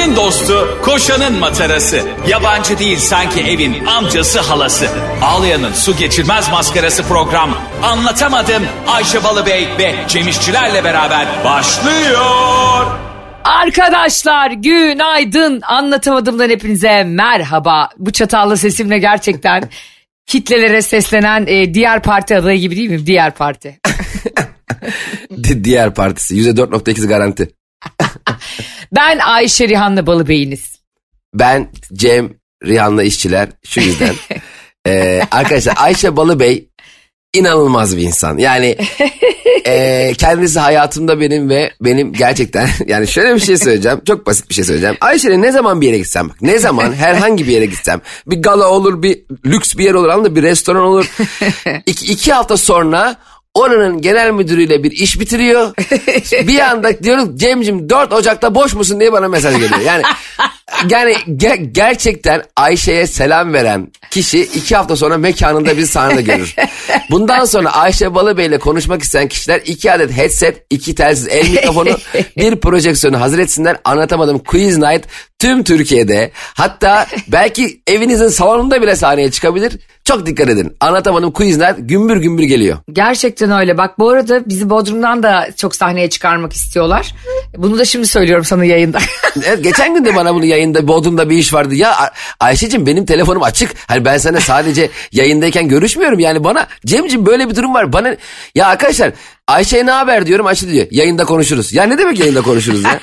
Ayşe'nin dostu, koşanın matarası. Yabancı değil sanki evin amcası halası. Ağlayan'ın su geçirmez maskarası program. Anlatamadım Ayşe Balıbey ve Cemişçilerle beraber başlıyor. Arkadaşlar günaydın anlatamadımdan hepinize merhaba. Bu çatallı sesimle gerçekten kitlelere seslenen e, diğer parti adayı gibi değil mi? Diğer parti. Di- diğer partisi %4.8 garanti. Ben Ayşe Rihanna Balıbeyiniz. Ben Cem Rihanna işçiler şu yüzden. Ee, arkadaşlar Ayşe Balıbey inanılmaz bir insan. Yani e, kendisi hayatımda benim ve benim gerçekten yani şöyle bir şey söyleyeceğim. Çok basit bir şey söyleyeceğim. Ayşe'yle ne zaman bir yere gitsem bak ne zaman herhangi bir yere gitsem bir gala olur bir lüks bir yer olur anladın bir restoran olur. İki, iki hafta sonra oranın genel müdürüyle bir iş bitiriyor. bir anda diyorum Cem'cim 4 Ocak'ta boş musun diye bana mesaj geliyor. Yani yani ge- gerçekten Ayşe'ye selam veren kişi iki hafta sonra mekanında bir sahnede görür. Bundan sonra Ayşe Balıbey ile konuşmak isteyen kişiler iki adet headset, iki telsiz el mikrofonu, bir projeksiyonu hazır etsinler. Anlatamadım Quiz Night tüm Türkiye'de hatta belki evinizin salonunda bile sahneye çıkabilir. Çok dikkat edin. Anlatamadım Quiz Night gümbür gümbür geliyor. Gerçekten öyle. Bak bu arada bizi Bodrum'dan da çok sahneye çıkarmak istiyorlar. Bunu da şimdi söylüyorum sana yayında. Evet, geçen gün de bana bunu yayında Bodrum'da bir iş vardı. Ya Ay- Ayşe'cim benim telefonum açık. Hani ben sana sadece yayındayken görüşmüyorum. Yani bana Cem'cim böyle bir durum var. Bana ya arkadaşlar Ayşe'ye ne haber diyorum. Ayşe diyor yayında konuşuruz. Ya ne demek yayında konuşuruz ya?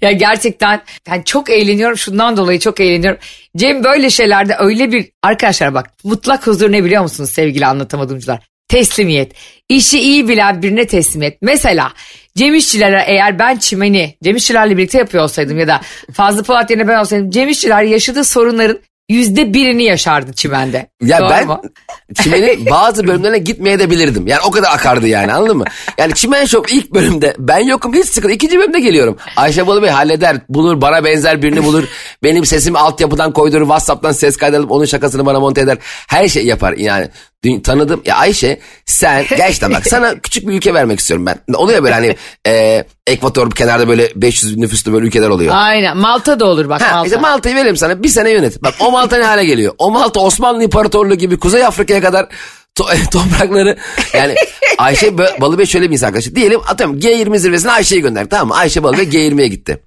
Ya gerçekten yani çok eğleniyorum şundan dolayı çok eğleniyorum. Cem böyle şeylerde öyle bir arkadaşlar bak mutlak huzur ne biliyor musunuz sevgili anlatamadımcılar? Teslimiyet. İşi iyi bilen birine teslimiyet. Mesela Cem İşçiler'e eğer ben çimeni Cem İşçiler'le birlikte yapıyor olsaydım ya da Fazlı Polat yerine ben olsaydım Cem İşçiler yaşadığı sorunların yüzde birini yaşardı çimende. Ya Doğru ben mu? Çimen'in bazı bölümlerine gitmeye de bilirdim. Yani o kadar akardı yani anladın mı? Yani Çimen Shop ilk bölümde ben yokum hiç sıkıntı. İkinci bölümde geliyorum. Ayşe Balı Bey halleder bulur bana benzer birini bulur. Benim sesimi altyapıdan koydurur. Whatsapp'tan ses kaydalıp onun şakasını bana monte eder. Her şey yapar yani. Tanıdım. Ya Ayşe sen gerçekten bak sana küçük bir ülke vermek istiyorum ben. Oluyor böyle hani e, Ekvator kenarda böyle 500 nüfuslu böyle ülkeler oluyor. Aynen Malta da olur bak Ha, Malta. işte Malta'yı verelim sana bir sene yönet. Bak o Malta ne hale geliyor? O Malta Osmanlı İmparatorluğu gibi Kuzey Afrika'ya kadar to- toprakları yani Ayşe Balıbey şöyle bir insan arkadaşlar. Diyelim atıyorum G20 zirvesine Ayşe'yi gönder tamam mı? Ayşe Balıbey G20'ye gitti.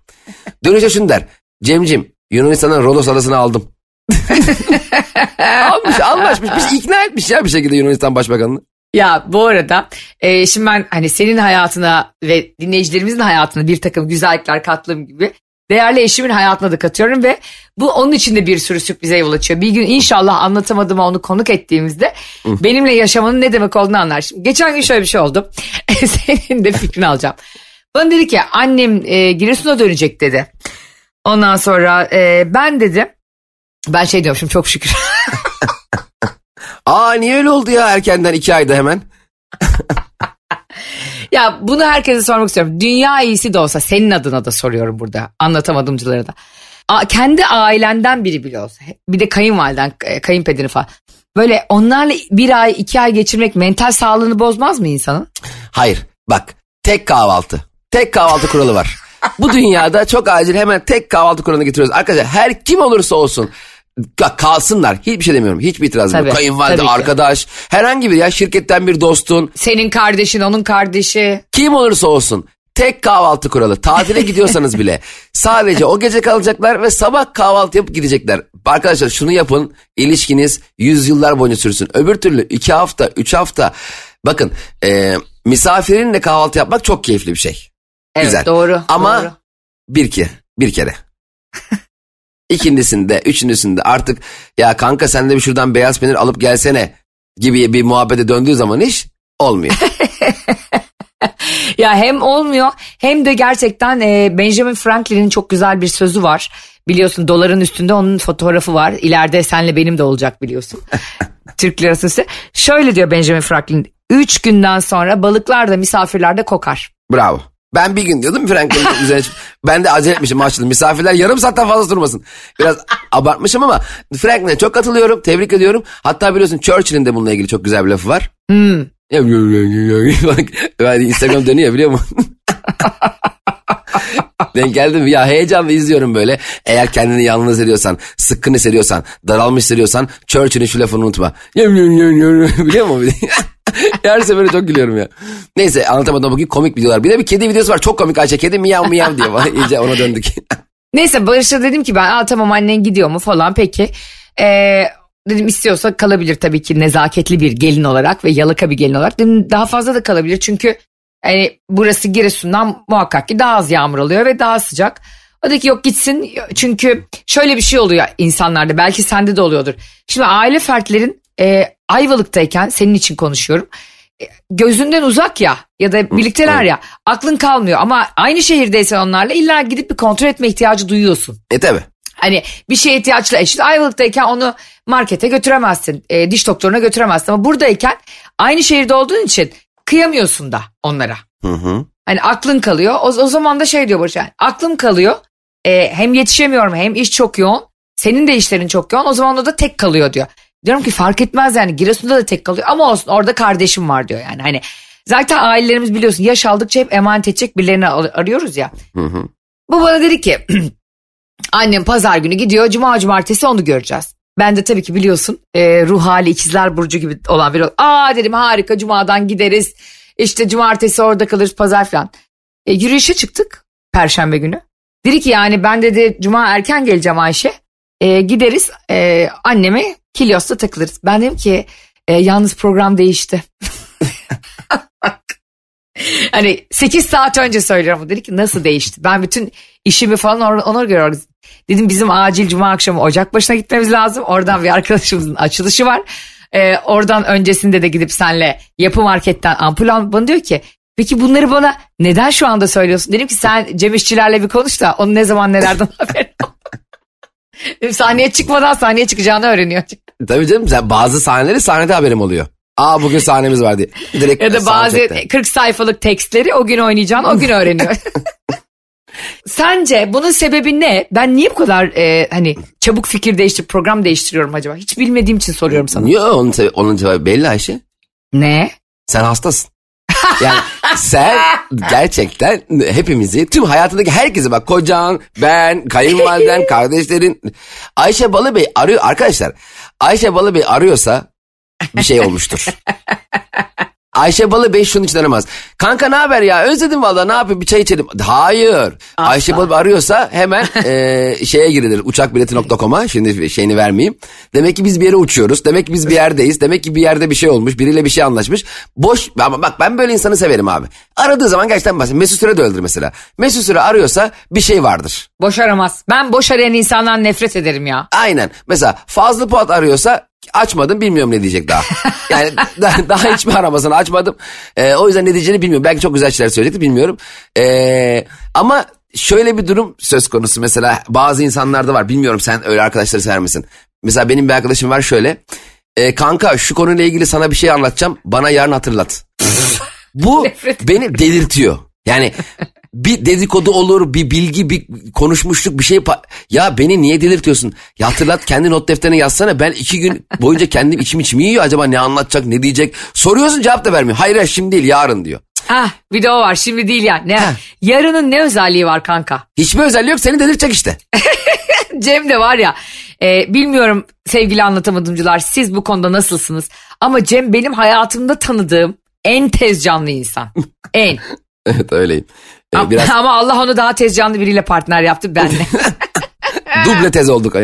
Dönüşe şunu der. Cemcim Yunanistan'dan Rodos adasını aldım. Almış anlaşmış. Bir ikna etmiş ya bir şekilde Yunanistan Başbakanını. Ya bu arada e, şimdi ben hani senin hayatına ve dinleyicilerimizin hayatına bir takım güzellikler kattığım gibi değerli eşimin hayatına da katıyorum ve bu onun için de bir sürü sürprize yol açıyor. Bir gün inşallah anlatamadığıma onu konuk ettiğimizde benimle yaşamanın ne demek olduğunu anlar. Şimdi geçen gün şöyle bir şey oldu. senin de fikrini alacağım. Bana dedi ki annem e, Giresun'a dönecek dedi. Ondan sonra e, ben dedim ben şey diyorum şimdi çok şükür. Aa niye öyle oldu ya erkenden iki ayda hemen? Ya bunu herkese sormak istiyorum. Dünya iyisi de olsa senin adına da soruyorum burada anlatamadımcılara da. A- kendi ailenden biri bile olsa bir de kayınvaliden e, kayınpederin falan. Böyle onlarla bir ay iki ay geçirmek mental sağlığını bozmaz mı insanın? Hayır bak tek kahvaltı. Tek kahvaltı kuralı var. Bu dünyada çok acil hemen tek kahvaltı kuralını getiriyoruz. Arkadaşlar her kim olursa olsun kalsınlar. Hiçbir şey demiyorum. Hiçbir itirazım Tabii, yok. Kayınvalide, arkadaş, herhangi bir ya şirketten bir dostun, Senin kardeşin onun kardeşi. kim olursa olsun tek kahvaltı kuralı. Tatile gidiyorsanız bile sadece o gece kalacaklar ve sabah kahvaltı yapıp gidecekler. Arkadaşlar şunu yapın ilişkiniz yüzyıllar boyunca sürsün. Öbür türlü iki hafta, üç hafta. Bakın e, misafirinle kahvaltı yapmak çok keyifli bir şey. Evet Güzel. doğru. Ama doğru. bir ki bir kere. İkincisinde, üçüncüsünde artık ya kanka sen de bir şuradan beyaz peynir alıp gelsene gibi bir muhabbete döndüğü zaman iş olmuyor. Ya hem olmuyor hem de gerçekten Benjamin Franklin'in çok güzel bir sözü var. Biliyorsun doların üstünde onun fotoğrafı var. İleride senle benim de olacak biliyorsun. Türk lirası. Şöyle diyor Benjamin Franklin. Üç günden sonra balıklar da misafirler de kokar. Bravo. Ben bir gün diyordum Franklin'in üzerine. Ben de acele etmişim açtım. Misafirler yarım saatten fazla durmasın. Biraz abartmışım ama Franklin'e çok katılıyorum. Tebrik ediyorum. Hatta biliyorsun Churchill'in de bununla ilgili çok güzel bir lafı var. Hmm. Instagram dönüyor biliyor musun? Denk geldim ya heyecanla izliyorum böyle. Eğer kendini yalnız hissediyorsan, sıkkın hissediyorsan, daralmış hissediyorsan Churchill'in şu lafını unutma. Biliyor musun? Her seferinde çok gülüyorum ya. Neyse anlatamadım bugün komik videolar. Bir de bir kedi videosu var çok komik Ayşe. Kedi miyav miyav diye. İyice ona döndük. Neyse Barış'a dedim ki ben Aa, tamam annen gidiyor mu falan peki. Ee, dedim istiyorsa kalabilir tabii ki nezaketli bir gelin olarak ve yalaka bir gelin olarak. Dedim daha fazla da kalabilir çünkü yani burası Giresun'dan muhakkak ki daha az yağmur alıyor ve daha sıcak. O dedi ki yok gitsin çünkü şöyle bir şey oluyor insanlarda belki sende de oluyordur. Şimdi aile fertlerin e, Ayvalık'tayken senin için konuşuyorum. E, gözünden uzak ya ya da birlikteler ya aklın kalmıyor ama aynı şehirdeysen onlarla illa gidip bir kontrol etme ihtiyacı duyuyorsun. E tabi. Hani bir şeye ihtiyaçla eşit Ayvalık'tayken onu markete götüremezsin, e, diş doktoruna götüremezsin ama buradayken aynı şehirde olduğun için kıyamıyorsun da onlara. Hı hı. Hani aklın kalıyor. O, o zaman da şey diyor Barış yani aklım kalıyor. E, hem yetişemiyorum hem iş çok yoğun. Senin de işlerin çok yoğun. O zaman o da tek kalıyor diyor. Diyorum ki fark etmez yani Giresun'da da tek kalıyor ama olsun orada kardeşim var diyor yani. Hani zaten ailelerimiz biliyorsun yaş aldıkça hep emanet edecek birilerini ar- arıyoruz ya. Hı hı. Bu bana dedi ki annem pazar günü gidiyor cuma cumartesi onu göreceğiz. Ben de tabii ki biliyorsun e, ruh hali ikizler burcu gibi olan biri. Aa dedim harika cumadan gideriz. İşte cumartesi orada kalırız pazar falan. E, yürüyüşe çıktık perşembe günü. Dedi ki yani ben dedi cuma erken geleceğim Ayşe. E, gideriz e, anneme Kilyos'ta takılırız. Ben dedim ki e, yalnız program değişti. hani 8 saat önce söylüyorum. Dedi ki nasıl değişti? Ben bütün işimi falan ona, göre organize- Dedim bizim acil cuma akşamı ocak başına gitmemiz lazım. Oradan bir arkadaşımızın açılışı var. Ee, oradan öncesinde de gidip senle yapı marketten ampul al. Bana diyor ki peki bunları bana neden şu anda söylüyorsun? Dedim ki sen Cem İşçilerle bir konuş da onun ne zaman nelerden. Dedim, sahneye çıkmadan sahneye çıkacağını öğreniyor. Tabii canım sen bazı sahneleri sahnede haberim oluyor. Aa bugün sahnemiz var diye. Direkt Ya da bazı soundcheck'te. 40 sayfalık tekstleri o gün oynayacağın o gün öğreniyor. Sence bunun sebebi ne? Ben niye bu kadar e, hani çabuk fikir değiştirip program değiştiriyorum acaba? Hiç bilmediğim için soruyorum sana. Niye onun, sebe- onun cevabı belli Ayşe? Ne? Sen hastasın. Yani sen gerçekten hepimizi tüm hayatındaki herkesi bak kocan, ben, kayınvaliden, kardeşlerin Ayşe Balıbey arıyor arkadaşlar. Ayşe Balıbey arıyorsa bir şey olmuştur. Ayşe Balıbey şunun için aramaz. Kanka ne haber ya özledim valla ne yapayım bir çay içelim. Hayır. Ayşe Balıbey arıyorsa hemen e, şeye girilir uçakbileti.com'a şimdi şeyini vermeyeyim. Demek ki biz bir yere uçuyoruz. Demek ki biz bir yerdeyiz. Demek ki bir yerde bir şey olmuş. Biriyle bir şey anlaşmış. Boş ama bak ben böyle insanı severim abi. Aradığı zaman gerçekten bahsedeyim. Mesut Süre de öldür mesela. Mesut Süre arıyorsa bir şey vardır. Boş aramaz. Ben boş arayan insandan nefret ederim ya. Aynen. Mesela Fazlı Polat arıyorsa açmadım bilmiyorum ne diyecek daha. Yani daha, daha hiç mi aramasını açmadım. Ee, o yüzden ne diyeceğini bilmiyorum. Belki çok güzel şeyler söyleyecekti bilmiyorum. Ee, ama şöyle bir durum söz konusu. Mesela bazı insanlarda var. Bilmiyorum sen öyle arkadaşları sever misin? Mesela benim bir arkadaşım var şöyle. Ee, kanka şu konuyla ilgili sana bir şey anlatacağım. Bana yarın hatırlat. Bu beni delirtiyor. Yani bir dedikodu olur, bir bilgi, bir konuşmuşluk, bir şey. ya beni niye delirtiyorsun? Ya hatırlat kendi not defterine yazsana. Ben iki gün boyunca kendim içim içimi yiyor. Acaba ne anlatacak, ne diyecek? Soruyorsun cevap da vermiyor. Hayır şimdi değil yarın diyor. Ah bir de o var şimdi değil ya. Ne, Heh. yarının ne özelliği var kanka? Hiçbir özelliği yok seni delirtecek işte. Cem de var ya e, bilmiyorum sevgili anlatamadımcılar siz bu konuda nasılsınız? Ama Cem benim hayatımda tanıdığım en tez canlı insan. En. evet öyleyim. Ee, Ama- biraz Ama Allah onu daha tez canlı biriyle partner yaptı benle. duble tez olduk.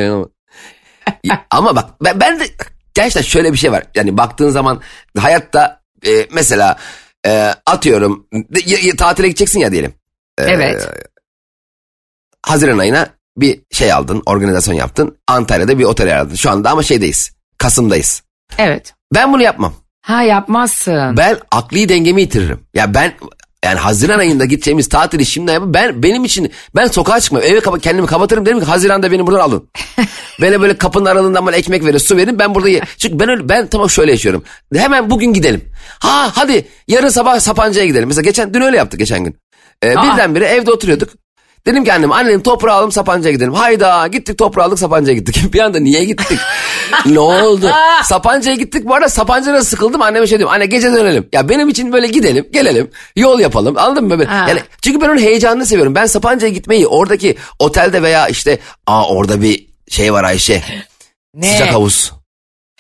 ama. Bak ben, ben de gerçekten şöyle bir şey var. Yani baktığın zaman hayatta e, mesela e, atıyorum y- tatile gideceksin ya diyelim. evet. Haziran ayına bir şey aldın, organizasyon yaptın. Antalya'da bir otel ayarladın. Şu anda ama şeydeyiz. Kasım'dayız. Evet. Ben bunu yapmam. Ha yapmazsın. Ben akli dengemi yitiririm. Ya ben yani Haziran ayında gideceğimiz tatili şimdi yapıp ben benim için ben sokağa çıkmam. Eve kapa- kendimi kapatırım derim ki Haziran'da beni buradan alın. Bana böyle kapının aralığından böyle ekmek verin, su verin. Ben burada ye- Çünkü ben öyle ben tamam şöyle yaşıyorum. Hemen bugün gidelim. Ha hadi yarın sabah Sapanca'ya gidelim. Mesela geçen dün öyle yaptık geçen gün. Ee, birdenbire evde oturuyorduk. Dedim ki annem annem toprağı alalım Sapanca'ya gidelim. Hayda gittik toprağı aldık Sapanca'ya gittik. bir anda niye gittik? ne oldu? Sapanca'ya gittik bu arada Sapanca'da sıkıldım anneme şey diyorum. Anne gece dönelim. Ya benim için böyle gidelim gelelim yol yapalım anladın mı? Böyle? Ha. Yani çünkü ben onun heyecanını seviyorum. Ben Sapanca'ya gitmeyi oradaki otelde veya işte aa orada bir şey var Ayşe. Ne? Sıcak havuz.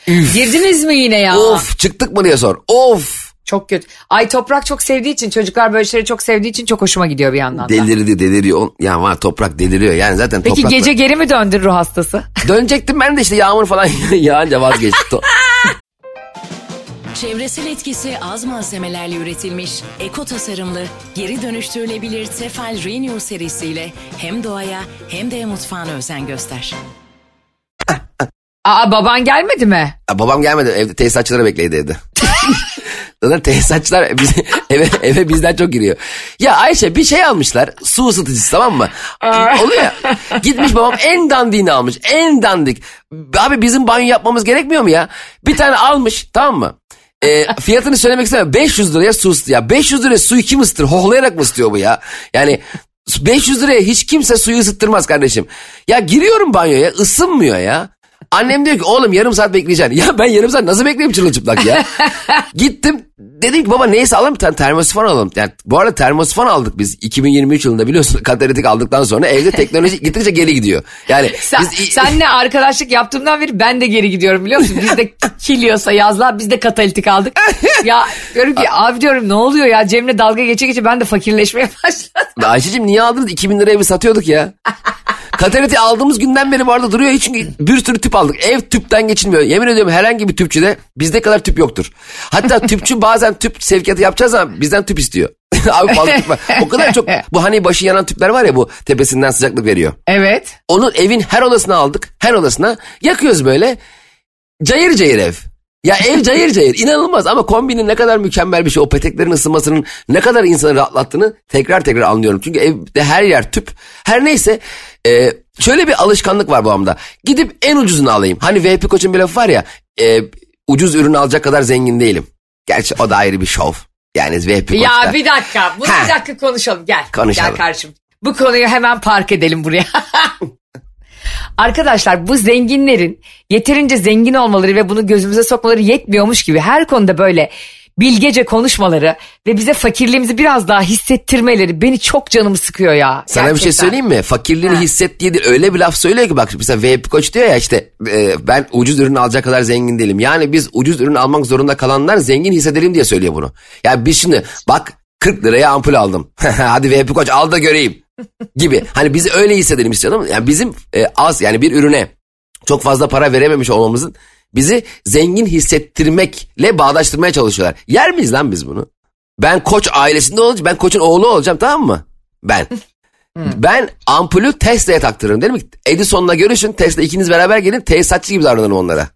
Girdiniz mi yine ya? Of çıktık mı diye sor. Of. Çok kötü. Ay toprak çok sevdiği için çocuklar böyle şeyleri çok sevdiği için çok hoşuma gidiyor bir yandan da. Delirdi deliriyor. Ya var toprak deliriyor. Yani zaten Peki toprakla- gece geri mi döndün ruh hastası? Dönecektim ben de işte yağmur falan yağınca vazgeçtim. Çevresel etkisi az malzemelerle üretilmiş, eko tasarımlı, geri dönüştürülebilir Tefal Renew serisiyle hem doğaya hem de mutfağına özen göster. Aa baban gelmedi mi? Ya babam gelmedi evde tesisatçıları bekledi evde. Zaten tesisatçılar bize, eve, eve bizden çok giriyor. Ya Ayşe bir şey almışlar su ısıtıcısı tamam mı? Oluyor ya. Gitmiş babam en dandiğini almış en dandik. Abi bizim banyo yapmamız gerekmiyor mu ya? Bir tane almış tamam mı? E, fiyatını söylemek istemiyorum. 500 liraya su ısıtıyor. Ya 500 liraya suyu kim ısıtır? Hohlayarak mı ısıtıyor bu ya? Yani 500 liraya hiç kimse suyu ısıttırmaz kardeşim. Ya giriyorum banyoya ısınmıyor ya. Annem diyor ki oğlum yarım saat bekleyeceksin. Ya ben yarım saat nasıl bekleyeyim çırılçıplak ya? Gittim dedim ki baba neyse alalım bir tane termosifon alalım. Yani bu arada termosifon aldık biz 2023 yılında biliyorsun katalitik aldıktan sonra evde teknoloji gittikçe geri gidiyor. Yani Sen, biz senle arkadaşlık yaptığımdan beri ben de geri gidiyorum biliyor musun? Biz de kiliyorsa yazlar biz de katalitik aldık. Ya diyorum ki abi diyorum ne oluyor ya Cem'le dalga geçe geçe ben de fakirleşmeye başladım. Ayşe'cim niye aldınız 2000 liraya bir satıyorduk ya. Kataliti aldığımız günden beri bu arada duruyor. Hiç çünkü bir sürü tüp aldık. Ev tüpten geçilmiyor. Yemin ediyorum herhangi bir tüpçüde bizde kadar tüp yoktur. Hatta tüpçü bazen tüp sevkiyatı yapacağız ama bizden tüp istiyor. Abi fazla tüp var. O kadar çok bu hani başı yanan tüpler var ya bu tepesinden sıcaklık veriyor. Evet. Onun evin her odasına aldık. Her odasına yakıyoruz böyle. Cayır cayır ev. Ya ev cayır cayır inanılmaz ama kombinin ne kadar mükemmel bir şey o peteklerin ısınmasının ne kadar insanı rahatlattığını tekrar tekrar anlıyorum. Çünkü evde her yer tüp her neyse e, şöyle bir alışkanlık var bu amda gidip en ucuzunu alayım. Hani VP Koç'un bir lafı var ya e, ucuz ürün alacak kadar zengin değilim. Gerçi o da ayrı bir şov. Yani Koç'ta. Ya bir dakika bunu Ha. bir dakika konuşalım gel. Konuşalım. Gel kardeşim. Bu konuyu hemen park edelim buraya. Arkadaşlar bu zenginlerin yeterince zengin olmaları ve bunu gözümüze sokmaları yetmiyormuş gibi her konuda böyle bilgece konuşmaları ve bize fakirliğimizi biraz daha hissettirmeleri beni çok canımı sıkıyor ya. Sana bir şey Gerçekten. söyleyeyim mi? Fakirliğini Ha. hisset diye öyle bir laf söylüyor ki bak mesela VIP Koç diyor ya işte e, ben ucuz ürün alacak kadar zengin değilim. Yani biz ucuz ürün almak zorunda kalanlar zengin hissedelim diye söylüyor bunu. Yani biz şimdi bak 40 liraya ampul aldım. Hadi VIP Koç al da göreyim gibi. Hani bizi öyle hissedelim istiyorum. Yani bizim e, az yani bir ürüne çok fazla para verememiş olmamızın bizi zengin hissettirmekle bağdaştırmaya çalışıyorlar. Yer miyiz lan biz bunu? Ben koç ailesinde olacağım. Ben koçun oğlu olacağım tamam mı? Ben. ben ampulü Tesla'ya taktırırım. Dedim ki Edison'la görüşün. Tesla ikiniz beraber gelin. Tesisatçı gibi davranırım onlara.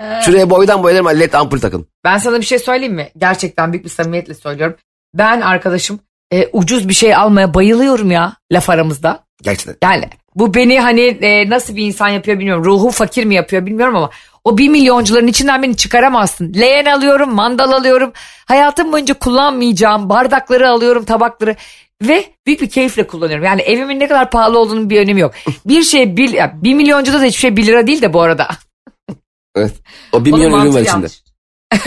Şuraya boydan boya derim led ampul takın. Ben sana bir şey söyleyeyim mi? Gerçekten büyük bir samimiyetle söylüyorum. Ben arkadaşım e, ucuz bir şey almaya bayılıyorum ya laf aramızda. Gerçekten. Yani bu beni hani e, nasıl bir insan yapıyor bilmiyorum. Ruhu fakir mi yapıyor bilmiyorum ama o bir milyoncuların içinden beni çıkaramazsın. Leğen alıyorum, mandal alıyorum. Hayatım boyunca kullanmayacağım bardakları alıyorum, tabakları ve büyük bir keyifle kullanıyorum. Yani evimin ne kadar pahalı olduğunun bir önemi yok. Bir şey bir, bir milyoncuda da hiçbir şey bir lira değil de bu arada. Evet. O bir milyon ürün var içinde.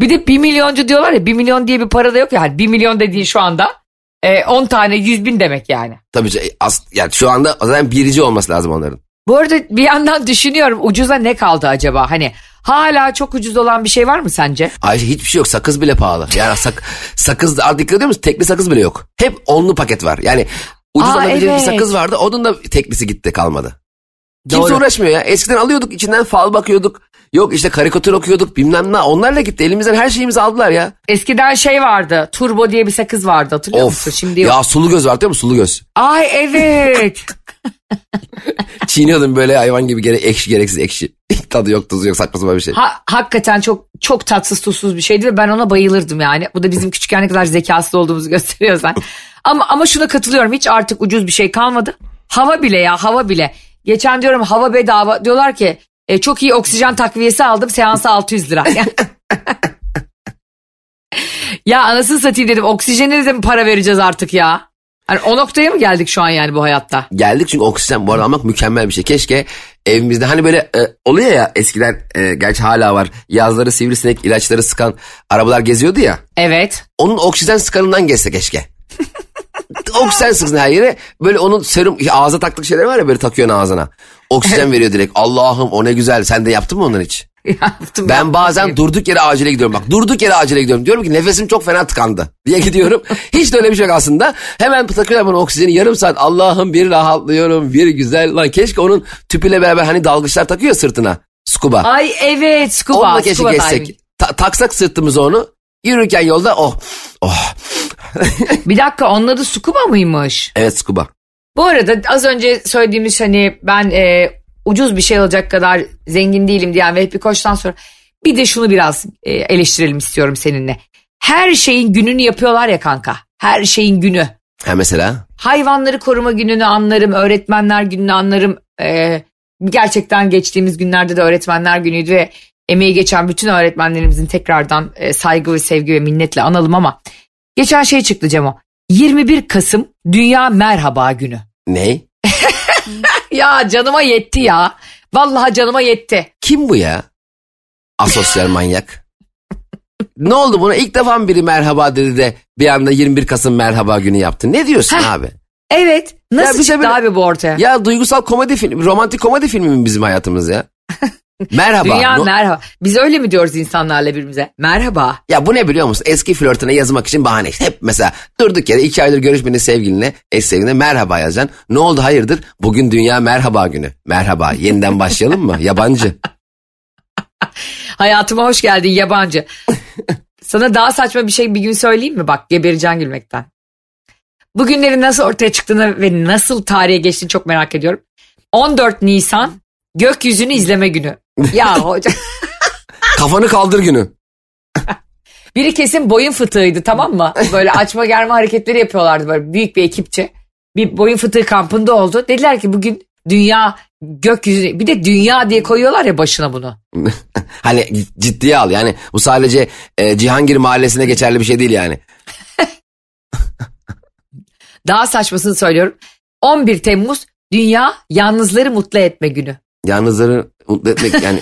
bir de bir milyoncu diyorlar ya bir milyon diye bir para da yok ya. Yani bir milyon dediğin şu anda e, 10 tane 100 bin demek yani. Tabii ki, as, yani şu anda o zaman birici olması lazım onların. Bu arada bir yandan düşünüyorum ucuza ne kaldı acaba? Hani hala çok ucuz olan bir şey var mı sence? Ayşe hiçbir şey yok. Sakız bile pahalı. Yani sak, sakız artık dikkat ediyor musun? Tekli sakız bile yok. Hep onlu paket var. Yani ucuz Aa, alabileceğin bir evet. sakız vardı. Onun da teklisi gitti kalmadı. Kimse Doğru. uğraşmıyor ya. Eskiden alıyorduk içinden fal bakıyorduk. Yok işte karikatür okuyorduk bilmem ne. Onlarla gitti. Elimizden her şeyimizi aldılar ya. Eskiden şey vardı turbo diye bir sakız vardı hatırlıyor musun? Of. Şimdi yok. ya sulu göz var değil mi? Sulu göz. Ay evet. Çiğniyordum böyle hayvan gibi gere ekşi gereksiz ekşi. Tadı yok tuzu yok saçma sapan bir şey. Ha, hakikaten çok çok tatsız tuzsuz bir şeydi ve ben ona bayılırdım yani. Bu da bizim küçükken ne kadar zekasız olduğumuzu gösteriyor zaten. ama ama şuna katılıyorum hiç artık ucuz bir şey kalmadı. Hava bile ya hava bile. Geçen diyorum hava bedava diyorlar ki e, çok iyi oksijen takviyesi aldım seansı 600 lira. Ya anasını satayım dedim. Oksijene de mi para vereceğiz artık ya? Hani o noktaya mı geldik şu an yani bu hayatta? Geldik çünkü oksijen bu arada almak mükemmel bir şey. Keşke evimizde hani böyle e, oluyor ya eskiden e, gerçi hala var. Yazları sivrisinek ilaçları sıkan arabalar geziyordu ya. Evet. Onun oksijen sıkanından geçse keşke. oksijen sıksın her yere. Böyle onun serum ağza taktık şeyler var ya böyle takıyorsun ağzına. Oksijen veriyor direkt. Allah'ım o ne güzel. Sen de yaptın mı onları hiç? Yaptım, Ben bazen durduk yere acile gidiyorum. Bak durduk yere acile gidiyorum. Diyorum ki nefesim çok fena tıkandı diye gidiyorum. Hiç de öyle bir şey yok aslında. Hemen takıyorlar bana oksijeni yarım saat. Allah'ım bir rahatlıyorum bir güzel. Lan keşke onun tüpüyle beraber hani dalgıçlar takıyor sırtına. Scuba. Ay evet scuba. Onunla keşke scuba geçsek. Ta- taksak sırtımıza onu. Yürürken yolda oh. Oh. Bir dakika onun adı scuba mıymış? Evet scuba. Bu arada az önce söylediğimiz hani ben e, ucuz bir şey alacak kadar zengin değilim diyen Vehbi Koç'tan sonra bir de şunu biraz e, eleştirelim istiyorum seninle. Her şeyin gününü yapıyorlar ya kanka. Her şeyin günü. Ha mesela. Hayvanları koruma gününü anlarım, öğretmenler gününü anlarım. E, gerçekten geçtiğimiz günlerde de öğretmenler günüydü ve emeği geçen bütün öğretmenlerimizin tekrardan e, saygı ve sevgi ve minnetle analım ama geçen şey çıktı Cemo. 21 Kasım Dünya Merhaba Günü. Ne? Ya canıma yetti ya. Vallahi canıma yetti. Kim bu ya? Asosyal manyak. ne oldu buna? İlk defa mı biri merhaba dedi de bir anda 21 Kasım merhaba günü yaptı. Ne diyorsun Heh. abi? Evet. Nasıl Ya bize çıktı böyle- abi bu ortaya? Ya duygusal komedi film, romantik komedi filmi mi bizim hayatımız ya? Merhaba. Dünya No- merhaba. Biz öyle mi diyoruz insanlarla birbirimize? Merhaba. Ya bu ne biliyor musun? Eski flörtüne yazmak için bahane işte. Hep mesela durduk yere iki aydır görüşmenin sevgiline, eş sevgiline merhaba yazacaksın. Ne oldu hayırdır? Bugün dünya merhaba günü. Merhaba. Yeniden başlayalım mı? Yabancı. Hayatıma hoş geldin yabancı. Sana daha saçma bir şey bir gün söyleyeyim mi? Bak gebereceksin gülmekten. Bugünlerin nasıl ortaya çıktığını ve nasıl tarihe geçtiğini çok merak ediyorum. 14 Nisan gökyüzünü izleme günü. Ya hocam. Kafanı kaldır günü. Biri kesin boyun fıtığıydı tamam mı? Böyle açma germe hareketleri yapıyorlardı böyle büyük bir ekipçe. Bir boyun fıtığı kampında oldu. Dediler ki bugün dünya gökyüzü bir de dünya diye koyuyorlar ya başına bunu. Hani ciddiye al. Yani bu sadece e, Cihangir mahallesine geçerli bir şey değil yani. Daha saçmasını söylüyorum. 11 Temmuz Dünya Yalnızları Mutlu Etme Günü. Yalnızları mutlu etmek yani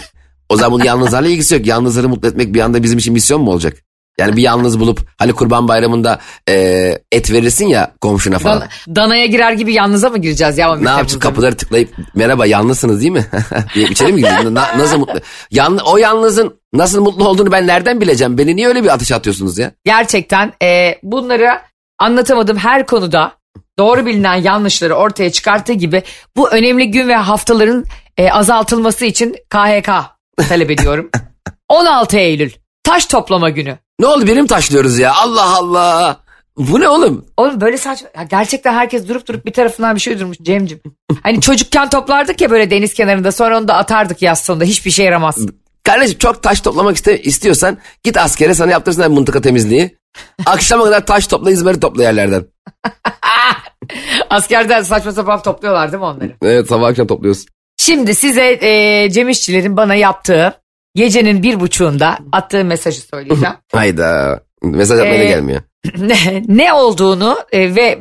o zaman bunun yalnızlarla ilgisi yok. Yalnızları mutlu etmek bir anda bizim için misyon mu olacak? Yani bir yalnız bulup hani kurban bayramında e, et verirsin ya komşuna falan. Dan- danaya girer gibi yalnıza mı gireceğiz ya? 11 ne yapacağız kapıları tıklayıp merhaba yalnızsınız değil mi? diye içeri mi gidiyorsun? Na- nasıl mutlu? Yan, o yalnızın nasıl mutlu olduğunu ben nereden bileceğim? Beni niye öyle bir ateşe atıyorsunuz ya? Gerçekten e, bunları anlatamadığım her konuda doğru bilinen yanlışları ortaya çıkarttığı gibi bu önemli gün ve haftaların e, azaltılması için KHK talep ediyorum. 16 Eylül taş toplama günü. Ne oldu benim taşlıyoruz ya? Allah Allah. Bu ne oğlum? Oğlum böyle saçma. Ya gerçekten herkes durup durup bir tarafından bir şey durmuş Cem'cim. Hani çocukken toplardık ya böyle deniz kenarında sonra onu da atardık yaz sonunda hiçbir şey yaramaz. Kardeşim çok taş toplamak iste, istiyorsan git askere sana yaptırsınlar mıntıka temizliği. Akşama kadar taş topla izmari topla yerlerden. Askerden saçma sapan topluyorlar değil mi onları? Evet sabah akşam topluyoruz. Şimdi size e, Cem İşçilerin bana yaptığı gecenin bir buçuğunda attığı mesajı söyleyeceğim. Hayda. Mesaj atmaya da Ee, gelmiyor. ne, ne olduğunu e, ve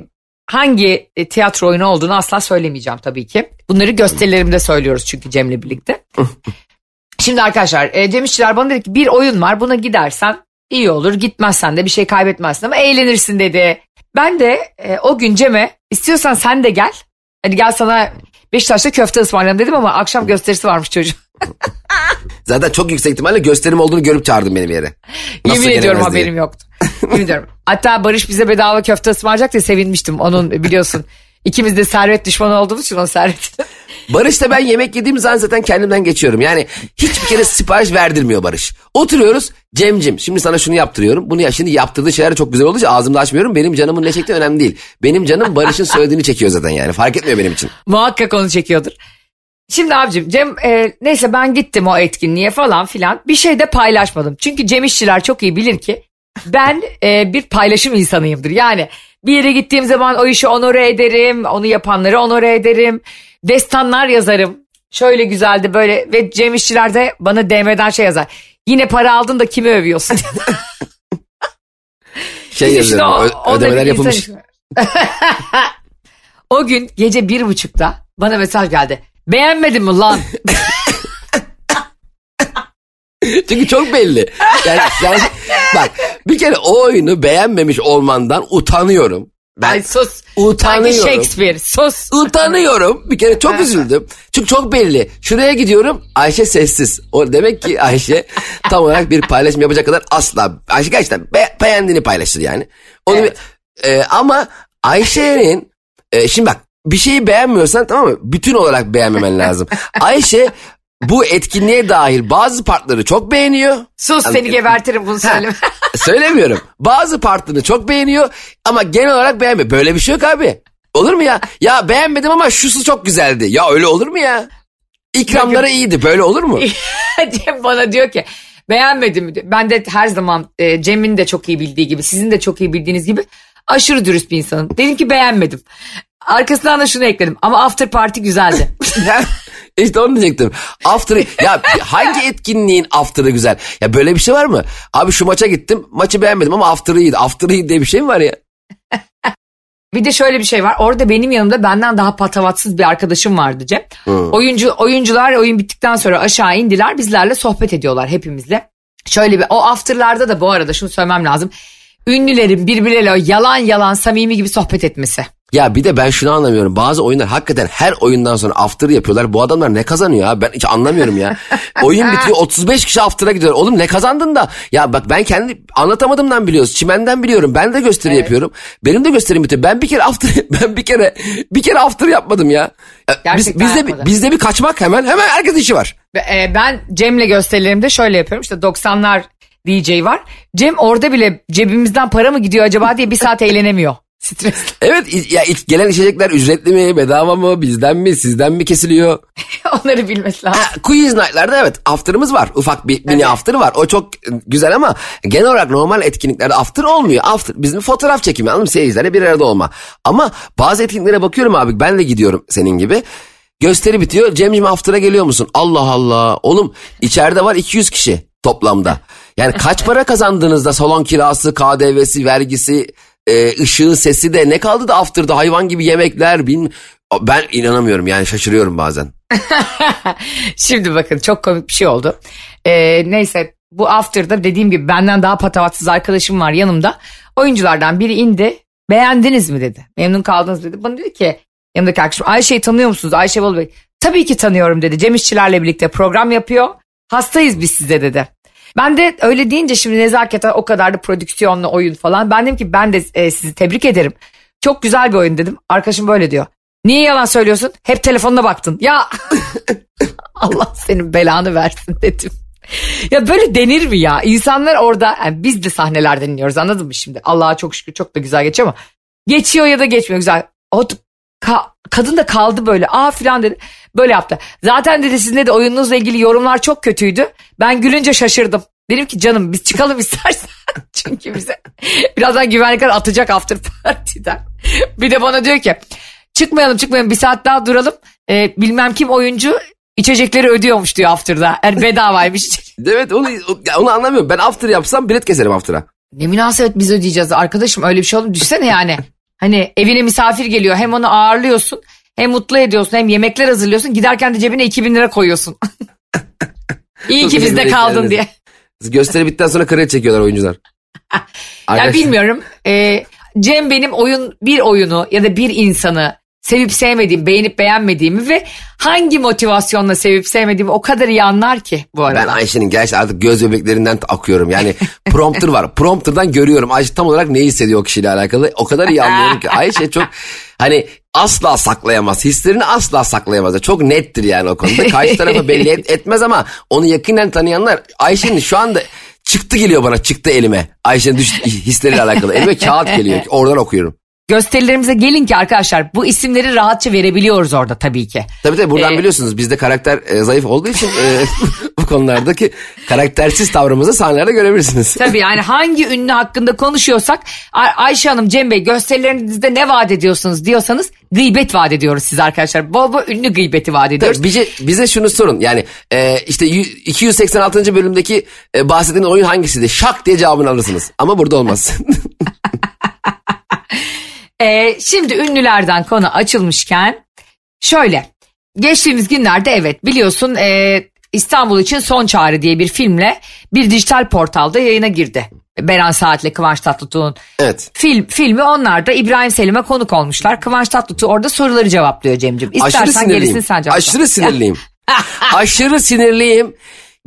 hangi e, tiyatro oyunu olduğunu asla söylemeyeceğim tabii ki. Bunları gösterilerimde söylüyoruz çünkü Cem'le birlikte. Şimdi arkadaşlar e, Cem İşçiler bana dedi ki bir oyun var buna gidersen iyi olur gitmezsen de bir şey kaybetmezsin ama eğlenirsin dedi. Ben de e, o gün Cem'e istiyorsan sen de gel. Hadi gel sana Beşiktaş'ta köfte ısmarlayalım dedim ama akşam gösterisi varmış çocuğun. Zaten çok yüksek ihtimalle gösterim olduğunu görüp çağırdın beni bir yere. Nasıl Yemin ediyorum diye. haberim yoktu. Yemin ediyorum. Hatta Barış bize bedava köfte ısmarlayacak diye sevinmiştim. Onun biliyorsun ikimiz de servet düşmanı olduğumuz için o servet. Barış'ta ben yemek yediğim zaman zaten kendimden geçiyorum. Yani hiçbir kere sipariş verdirmiyor Barış. Oturuyoruz Cemcim şimdi sana şunu yaptırıyorum. Bunu ya şimdi yaptırdığı şeyler çok güzel olduğu için ağzımda açmıyorum. Benim canımın ne çektiği önemli değil. Benim canım Barış'ın söylediğini çekiyor zaten yani. Fark etmiyor benim için. Muhakkak onu çekiyordur. Şimdi abicim Cem e, neyse ben gittim o etkinliğe falan filan bir şey de paylaşmadım. Çünkü Cem İşçiler çok iyi bilir ki ben e, bir paylaşım insanıyımdır. Yani bir yere gittiğim zaman o işi onore ederim, onu yapanları onore ederim. Destanlar yazarım. Şöyle güzeldi böyle ve Cem İşçiler de bana DM'den şey yazar. Yine para aldın da kimi övüyorsun? Şey yazıyorum. o- onda ödemeler insan yapılmış. o gün gece bir buçukta bana mesaj geldi. Beğenmedin mi lan? Çünkü çok belli. Yani sen, bak bir kere o oyunu beğenmemiş olmandan utanıyorum. Ben Ay sus. Sanki utanıyorum. Shakespeare sus. Utanıyorum. Bir kere çok üzüldüm. Çünkü çok belli. Şuraya gidiyorum Ayşe sessiz. O demek ki Ayşe tam olarak bir paylaşım yapacak kadar asla. Ayşe gerçekten be- beğendiğini paylaşır yani. Onu Evet. e, ama Ayşe'nin e, şimdi bak bir şeyi beğenmiyorsan tamam mı? Bütün olarak beğenmemen lazım. Ayşe bu etkinliğe dahil bazı partları çok beğeniyor. Sus seni gebertirim bunu söyleme. Söylemiyorum. Bazı partını çok beğeniyor ama genel olarak beğenmiyor. Böyle bir şey yok abi. Olur mu ya? Ya beğenmedim ama şusu çok güzeldi. Ya öyle olur mu ya? İkramları iyiydi. Böyle olur mu? Cem bana diyor ki beğenmedim. Ben de her zaman e, Cem'in de çok iyi bildiği gibi sizin de çok iyi bildiğiniz gibi aşırı dürüst bir insanım. Dedim ki beğenmedim. Arkasından da şunu ekledim ama after party güzeldi. işte onu diyecektim. After ya hangi etkinliğin after'ı güzel? Ya böyle bir şey var mı? Abi şu maça gittim. Maçı beğenmedim ama after'ı iyiydi. After'ı iyi diye bir şey mi var ya? bir de şöyle bir şey var. Orada benim yanımda benden daha patavatsız bir arkadaşım vardı Cem. Oyuncu oyuncular oyun bittikten sonra aşağı indiler. Bizlerle sohbet ediyorlar hepimizle. Şöyle bir o after'larda da bu arada şunu söylemem lazım. Ünlülerin birbirleriyle yalan yalan samimi gibi sohbet etmesi. Ya bir de ben şunu anlamıyorum. Bazı oyunlar hakikaten her oyundan sonra after yapıyorlar. Bu adamlar ne kazanıyor ya? Ben hiç anlamıyorum ya. Oyun bitiyor 35 kişi after'a gidiyor. Oğlum ne kazandın da? Ya bak ben kendi anlatamadığımdan biliyoruz. Çimenden biliyorum. Ben de gösteri yapıyorum. Benim de gösterim bitiyor. Ben bir kere after ben bir kere bir kere after yapmadım ya. Biz, bizde, bir- yapmadı. bizde bir kaçmak hemen hemen herkes işi var. E, ben Cem'le gösterilerimde şöyle yapıyorum. İşte 90'lar DJ var. Cem orada bile cebimizden para mı gidiyor acaba diye bir saat eğlenemiyor. Stresli. Evet ya ilk gelen içecekler ücretli mi, bedava mı, bizden mi, sizden mi kesiliyor? Onları bilmesi lazım. Ha, Quiz night'larda evet after'ımız var. Ufak bir mini Evet. after var. O çok güzel ama genel olarak normal etkinliklerde after olmuyor. After bizim fotoğraf çekimi anladın mı? Seyircilerle bir arada olma. Ama bazı etkinliklere bakıyorum abi ben de gidiyorum senin gibi. Gösteri bitiyor. Cemciğim after'a geliyor musun? Allah Allah. Oğlum içeride var 200 kişi toplamda. Yani kaç para kazandığınızda salon kirası, KDV'si, vergisi, e, ışığı, sesi de ne kaldı da after'da hayvan gibi yemekler. Bin... Ben inanamıyorum yani şaşırıyorum bazen. Şimdi bakın çok komik bir şey oldu. Ee, neyse bu after'da dediğim gibi benden daha patavatsız arkadaşım var yanımda. Oyunculardan biri indi. Beğendiniz mi dedi. Memnun kaldınız dedi. Bana dedi ki yanımdaki arkadaşım Ayşe'yi tanıyor musunuz? Ayşe Bolu Bey. Tabii ki tanıyorum dedi. Cem İşçilerle birlikte program yapıyor. Hastayız biz size dedi. Ben de öyle deyince şimdi nezaketen o kadar da prodüksiyonlu oyun falan. Ben dedim ki ben de e, sizi tebrik ederim. Çok güzel bir oyun dedim. Arkadaşım böyle diyor. Niye yalan söylüyorsun? Hep telefonuna baktın. Ya Allah senin belanı versin dedim. Ya böyle denir mi ya? İnsanlar orada yani biz de sahnelerden iniyoruz anladın mı şimdi? Allah'a çok şükür çok da güzel geçiyor ama geçiyor ya da geçmiyor güzel. O ka- kadın da kaldı böyle aa filan dedi. Böyle yaptı. Zaten dedi sizin de oyununuzla ilgili yorumlar çok kötüydü. Ben gülünce şaşırdım. Dedim ki canım biz çıkalım istersen. Çünkü bize birazdan güvenlikler atacak after party'den. Bir de bana diyor ki çıkmayalım çıkmayalım bir saat daha duralım. Ee, bilmem kim oyuncu içecekleri ödüyormuş diyor after'da. Yani bedavaymış. Evet onu, onu anlamıyorum. Ben after yapsam bilet keserim after'a. ne münasebet biz ödeyeceğiz arkadaşım öyle bir şey olur mu? Düşünsene yani. Hani evine misafir geliyor hem onu ağırlıyorsun hem mutlu ediyorsun hem yemekler hazırlıyorsun giderken de cebine 2000 lira koyuyorsun. İyi ki bizde kaldın diye. Gösteri bittikten sonra kredi çekiyorlar oyuncular. Ya Arkadaşlar- bilmiyorum. Ee, Cem benim oyun bir oyunu ya da bir insanı sevip sevmediğim, beğenip beğenmediğimi ve hangi motivasyonla sevip sevmediğimi o kadar iyi anlar ki bu arada. Ben Ayşe'nin gerçekten artık göz bebeklerinden akıyorum. Yani prompter var. Prompter'dan görüyorum Ayşe tam olarak ne hissediyor o kişiyle alakalı. O kadar iyi anlıyorum ki. Ayşe çok hani asla saklayamaz. Hislerini asla saklayamaz. Çok nettir yani o konuda. Karşı tarafa belli et- etmez ama onu yakinen tanıyanlar Ayşe'nin şu anda çıktı geliyor bana çıktı elime. Ayşe'nin düş- hisleriyle alakalı. Elime kağıt geliyor. Oradan okuyorum. Gösterilerimize gelin ki arkadaşlar bu isimleri rahatça verebiliyoruz orada tabii ki. Tabii tabii buradan Ee, biliyorsunuz bizde karakter e, zayıf olduğu için e, bu konulardaki karaktersiz tavrımızı sahnelerde görebilirsiniz. Tabii yani hangi ünlü hakkında konuşuyorsak Ay- Ayşe Hanım, Cem Bey gösterilerinizde ne vaat ediyorsunuz diyorsanız gıybet vaat ediyoruz siz arkadaşlar. Bol bol ünlü gıybeti vaat ediyoruz. Tabii bize, bize şunu sorun yani e, işte yü- 286. bölümdeki e, bahsedilen oyun hangisiydi? Şak diye cevabını alırsınız ama burada olmaz. Ee, şimdi ünlülerden konu açılmışken şöyle. Geçtiğimiz günlerde evet biliyorsun e, İstanbul için Son Çağrı diye bir filmle bir dijital portalda yayına girdi. Beren Saat'le Kıvanç Tatlıtuğ'un Evet. film, filmi onlar da İbrahim Selim'e konuk olmuşlar. Kıvanç Tatlıtuğ orada soruları cevaplıyor Cem'ciğim. Aşırı İstersen gerisini sinirliyim. sen cevapla. Aşırı sinirliyim. Aşırı sinirliyim.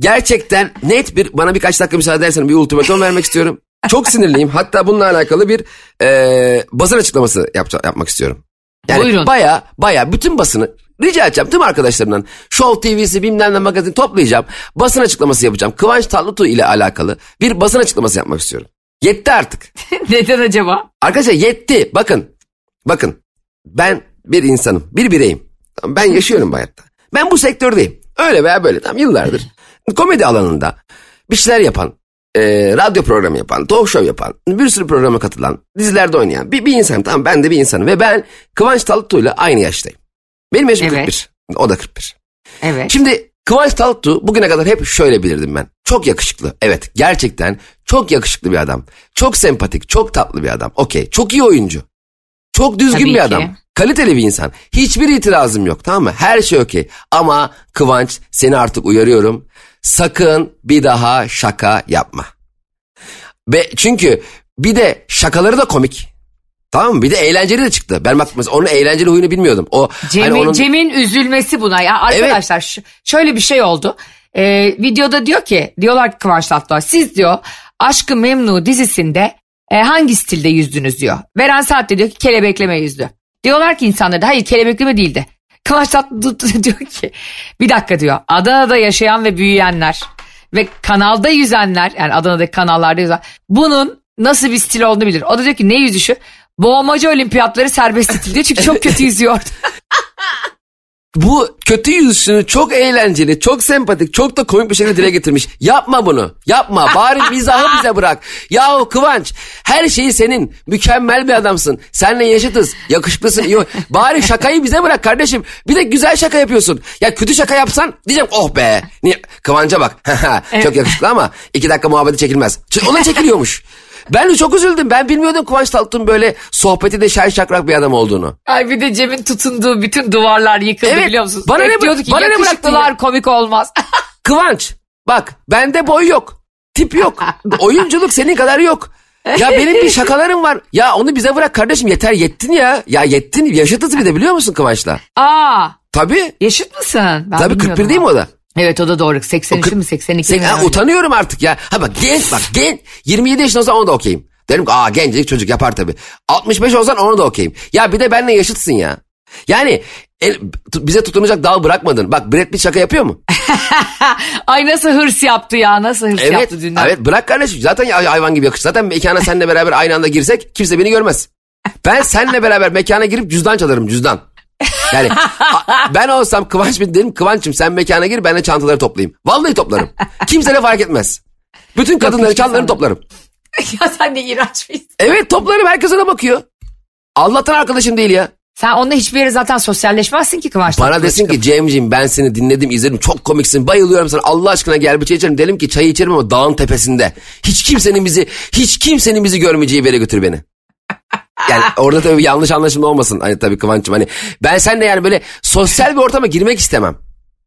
Gerçekten net bir bana birkaç dakika müsaade edersen bir ultimatom vermek istiyorum. Çok sinirliyim. Hatta bununla alakalı bir e, basın açıklaması yapca- yapmak istiyorum. Yani Buyurun. baya baya bütün basını rica edeceğim tüm arkadaşlarımdan. Show TV'si bilmem ne magazin toplayacağım. Basın açıklaması yapacağım. Kıvanç Tatlıtuğ ile alakalı bir basın açıklaması yapmak istiyorum. Yetti artık. Neden acaba? Arkadaşlar yetti. Bakın. Bakın. Ben bir insanım. Bir bireyim. Ben yaşıyorum bu hayatta. Ben bu sektördeyim. Öyle veya böyle. Tam yıllardır. Komedi alanında bir şeyler yapan, e, radyo programı yapan, talk show yapan, bir sürü programa katılan, dizilerde oynayan bir, bir insanım. Tamam ben de bir insanım. Ve ben Kıvanç Tatlıtuğ'yla aynı yaştayım. Benim yaşım Evet. 41. O da 41. Evet. Şimdi Kıvanç Tatlıtuğ bugüne kadar hep şöyle bilirdim ben. Çok yakışıklı. Evet gerçekten çok yakışıklı bir adam. Çok sempatik, çok tatlı bir adam. Okey. Çok iyi oyuncu. Çok düzgün Tabii bir ki. adam. Kaliteli bir insan. Hiçbir itirazım yok tamam mı? Her şey okey. Ama Kıvanç seni artık uyarıyorum. Sakın bir daha şaka yapma. Ve çünkü bir de şakaları da komik. Tamam mı? Bir de eğlenceli de çıktı. Ben bak mesela onun eğlenceli huyunu bilmiyordum. O Cem'in, hani onun- Cem'in üzülmesi buna. Ya arkadaşlar ş- şöyle bir şey oldu. Ee, videoda diyor ki diyorlar ki Kıvanç Tatlıtuğ siz diyor Aşkı Memnu dizisinde e, hangi stilde yüzdünüz diyor. Veren Saat de diyor ki kelebekleme yüzdü. Diyorlar ki insanlara hayır kelebekleme değildi. Kıvanç Tatlıtuğ diyor ki bir dakika diyor Adana'da yaşayan ve büyüyenler ve kanalda yüzenler yani Adana'daki kanallarda yüzen bunun nasıl bir stil olduğunu bilir. O da diyor ki ne yüzüşü? Boğmacı olimpiyatları serbest stil diyor çünkü çok kötü yüzüyordu. bu kötü yüzünü çok eğlenceli, çok sempatik, çok da komik bir şekilde dile getirmiş. Yapma bunu. Yapma. Bari mizahı bize bırak. Yahu Kıvanç her şeyi senin. Mükemmel bir adamsın. Seninle yaşıtız. Yakışıklısın. iyi. Bari şakayı bize bırak kardeşim. Bir de güzel şaka yapıyorsun. Ya kötü şaka yapsan diyeceğim oh be. Niye? Kıvanç'a bak. çok yakışıklı ama iki dakika muhabbeti çekilmez. Ona çekiliyormuş. Ben de çok üzüldüm. Ben bilmiyordum Kıvanç Tatlıtuğ'un böyle sohbeti de şen şakrak bir adam olduğunu. Ay bir de Cem'in tutunduğu bütün duvarlar yıkıldı Evet, biliyor musunuz? bana ne ki bana ne ya?" komik olmaz. Kıvanç bak bende boy yok. Tip yok. Oyunculuk senin kadar yok. Ya benim bir şakalarım var. Ya onu bize bırak kardeşim yeter yettin ya. Ya yettin yaşıtız bir de biliyor musun Kıvanç'la? Aa Tabii. yaşıt mısın? Ben Tabii bilmiyordum 41 değil mi o da? Evet o da doğru. 83 mi 82 Sen, mi? utanıyorum artık ya. Ha bak genç bak genç. 27 yaşında olsan onu da okeyim. Derim ki aa gencecik çocuk yapar tabii. 65 olsan onu da okeyim. Ya bir de benimle yaşıtsın ya. Yani el- bize tutunacak dal bırakmadın. Bak Brad Pitt şaka yapıyor mu? Ay nasıl hırs yaptı ya nasıl hırs Evet, yaptı dünden. evet bırak kardeşim zaten ya- hayvan gibi yakışır. Zaten mekana seninle beraber aynı anda girsek kimse beni görmez. Ben seninle beraber mekana girip cüzdan çalarım cüzdan. Yani ben olsam Kıvanç bir derim Kıvanç'ım sen mekana gir ben de çantaları toplayayım. Vallahi toplarım. Kimse de fark etmez. Bütün kadınların çantalarını toplarım. ya sen de iğrenç birisin. Evet toplarım herkes ona bakıyor. Allah'tan arkadaşım değil ya. Sen onunla hiçbir yere zaten sosyalleşmezsin ki Kıvanç Bana desin ki çıkıp. Cem'ciğim ben seni dinledim izledim çok komiksin bayılıyorum sana Allah aşkına gel bir çay içelim. Dedim ki çayı içerim ama dağın tepesinde. Hiç kimsenin bizi hiç kimsenin bizi görmeyeceği bir yere götür beni. Yani orada tabii yanlış anlaşılma olmasın. Hani tabii Kıvanç'ım hani ben seninle yani böyle sosyal bir ortama girmek istemem.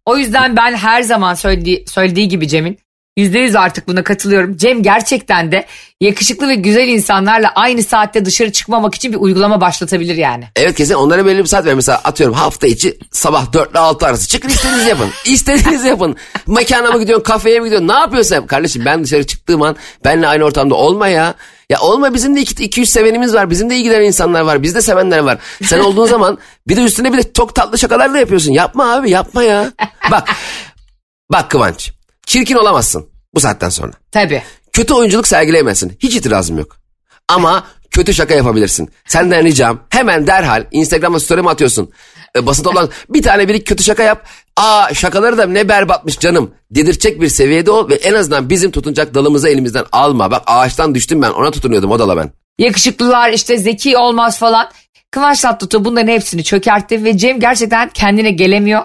O yüzden ben her zaman söylediği, söylediği gibi Cem'in yüzde yüz artık buna katılıyorum. Cem gerçekten de yakışıklı ve güzel insanlarla aynı saatte dışarı çıkmamak için bir uygulama başlatabilir yani. Evet kesin onlara belli bir saat ver. Mesela atıyorum hafta içi sabah 4 ile 6 arası. Çıkın istediğinizi yapın. İstediğinizi yapın. Mekana mı gidiyorsun kafeye mi gidiyorsun ne yapıyorsun sen? Kardeşim ben dışarı çıktığım an benimle aynı ortamda olma ya. Ya olma bizim de 2-3 sevenimiz var. Bizim de ilgilenen insanlar var. Bizde sevenler var. Sen olduğun zaman bir de üstüne bir de çok tatlı şakalar da yapıyorsun. Yapma abi yapma ya. Bak bak Kıvanç. Çirkin olamazsın bu saatten sonra. Tabii. Kötü oyunculuk sergileyemezsin. Hiç itirazım yok. Ama kötü şaka yapabilirsin. Senden ricam hemen derhal Instagram'da story mi atıyorsun? E, basın olan bir tane bir kötü şaka yap. Aa şakaları da ne berbatmış canım dedirtecek bir seviyede ol ve en azından bizim tutunacak dalımızı elimizden alma. Bak ağaçtan düştüm ben ona tutunuyordum o dala ben. Yakışıklılar işte zeki olmaz falan. Kıvanç Tatlıtuğ bunların hepsini çökertti ve Cem gerçekten kendine gelemiyor.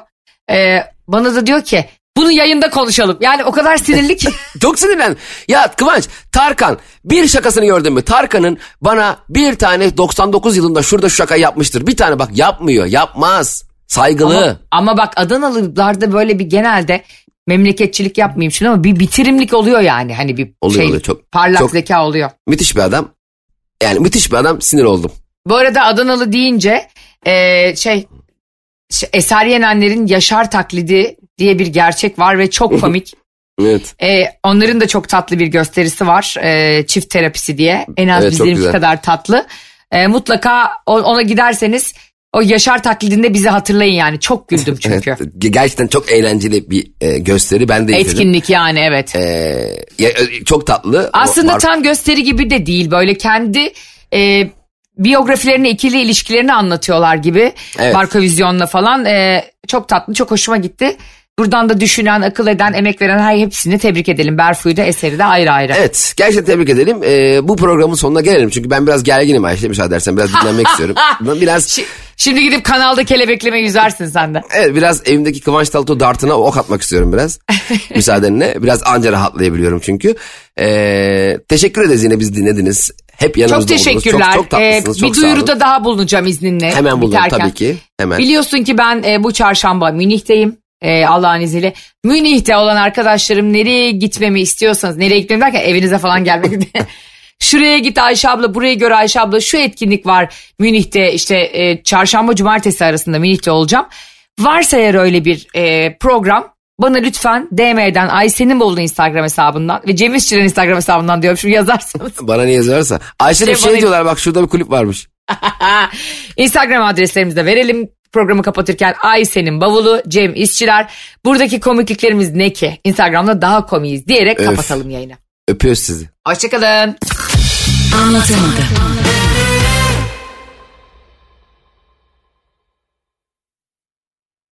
Ee, bana da diyor ki Bunu yayında konuşalım. Yani o kadar sinirli ki. Çok sinirlendim. Ya Kıvanç, Tarkan bir şakasını gördün mü? Tarkan'ın bana bir tane 99 yılında şurada şu şaka yapmıştır. Bir tane bak yapmıyor, yapmaz. Saygılı. ama, ama bak Adanalılarda böyle bir genelde memleketçilik yapmayayım şimdi ama bir bitirimlik oluyor yani. Hani bir Oluyor, şey oluyor. Çok- parlak çok- zeka oluyor. Müthiş bir adam. Yani müthiş bir adam sinir oldum. Bu arada Adanalı deyince e, şey Eser Yenenler'in Yaşar taklidi diye bir gerçek var ve çok komik. Evet. E, onların da çok tatlı bir gösterisi var. E, çift terapisi diye. En az Evet, güzel. kadar tatlı. E, mutlaka ona giderseniz o Yaşar taklidinde bizi hatırlayın yani. Çok güldüm çünkü. Evet, gerçekten çok eğlenceli bir e, gösteri. Ben de izledim. Etkinlik yani evet. E, ya, e, çok tatlı. Aslında O- tam gösteri gibi de değil. Böyle kendi e, biyografilerini, ikili ilişkilerini anlatıyorlar gibi. Evet. Marka Vizyon'la falan. E, çok tatlı, çok hoşuma gitti. Buradan da düşünen, akıl eden, emek veren her hepsini tebrik edelim. Berfu'yu da eseri de ayrı ayrı. Evet gerçekten tebrik edelim. E, bu programın sonuna gelelim. Çünkü ben biraz gerginim Ayşe müsaade edersen. Biraz dinlenmek istiyorum. Biraz Şi- Şimdi gidip kanalda kelebekleme yüzersin sen de. Evet biraz evimdeki Kıvanç Talto dartına ok atmak istiyorum biraz. Müsaadenle. Biraz anca rahatlayabiliyorum çünkü. Ee, teşekkür ederiz yine bizi dinlediniz. Hep yanımızda Çok oldunuz. teşekkürler. Çok, çok tatlısınız. Ee, çok bir duyuruda daha bulunacağım izninle. Hemen bulun biterken. tabii ki. Hemen. Biliyorsun ki ben e, bu çarşamba Münih'teyim. E, Allah'ın izniyle. Münih'te olan arkadaşlarım nereye gitmemi istiyorsanız, nereye gitmemi derken evinize falan gelmek Şuraya git Ayşe abla, buraya göre Ayşe abla şu etkinlik var Münih'te işte e, çarşamba cumartesi arasında Münih'te olacağım. Varsa eğer öyle bir e, program bana lütfen DM'den Ayşe'nin Bolu Instagram hesabından ve Cem İşçilerin Instagram hesabından diyorum şimdi yazarsanız. Bana ne yazarsa. Ayşe de bir Şey şey bana- diyorlar bak şurada bir kulüp varmış. Instagram adreslerimizi de verelim. Programı kapatırken Ayşe'nin bavulu, Cem İşçiler. Buradaki komikliklerimiz ne ki? Instagram'da daha komiyiz diyerek Öf. kapatalım yayını. Öpüyoruz sizi. Hoşçakalın. Anlatamadım.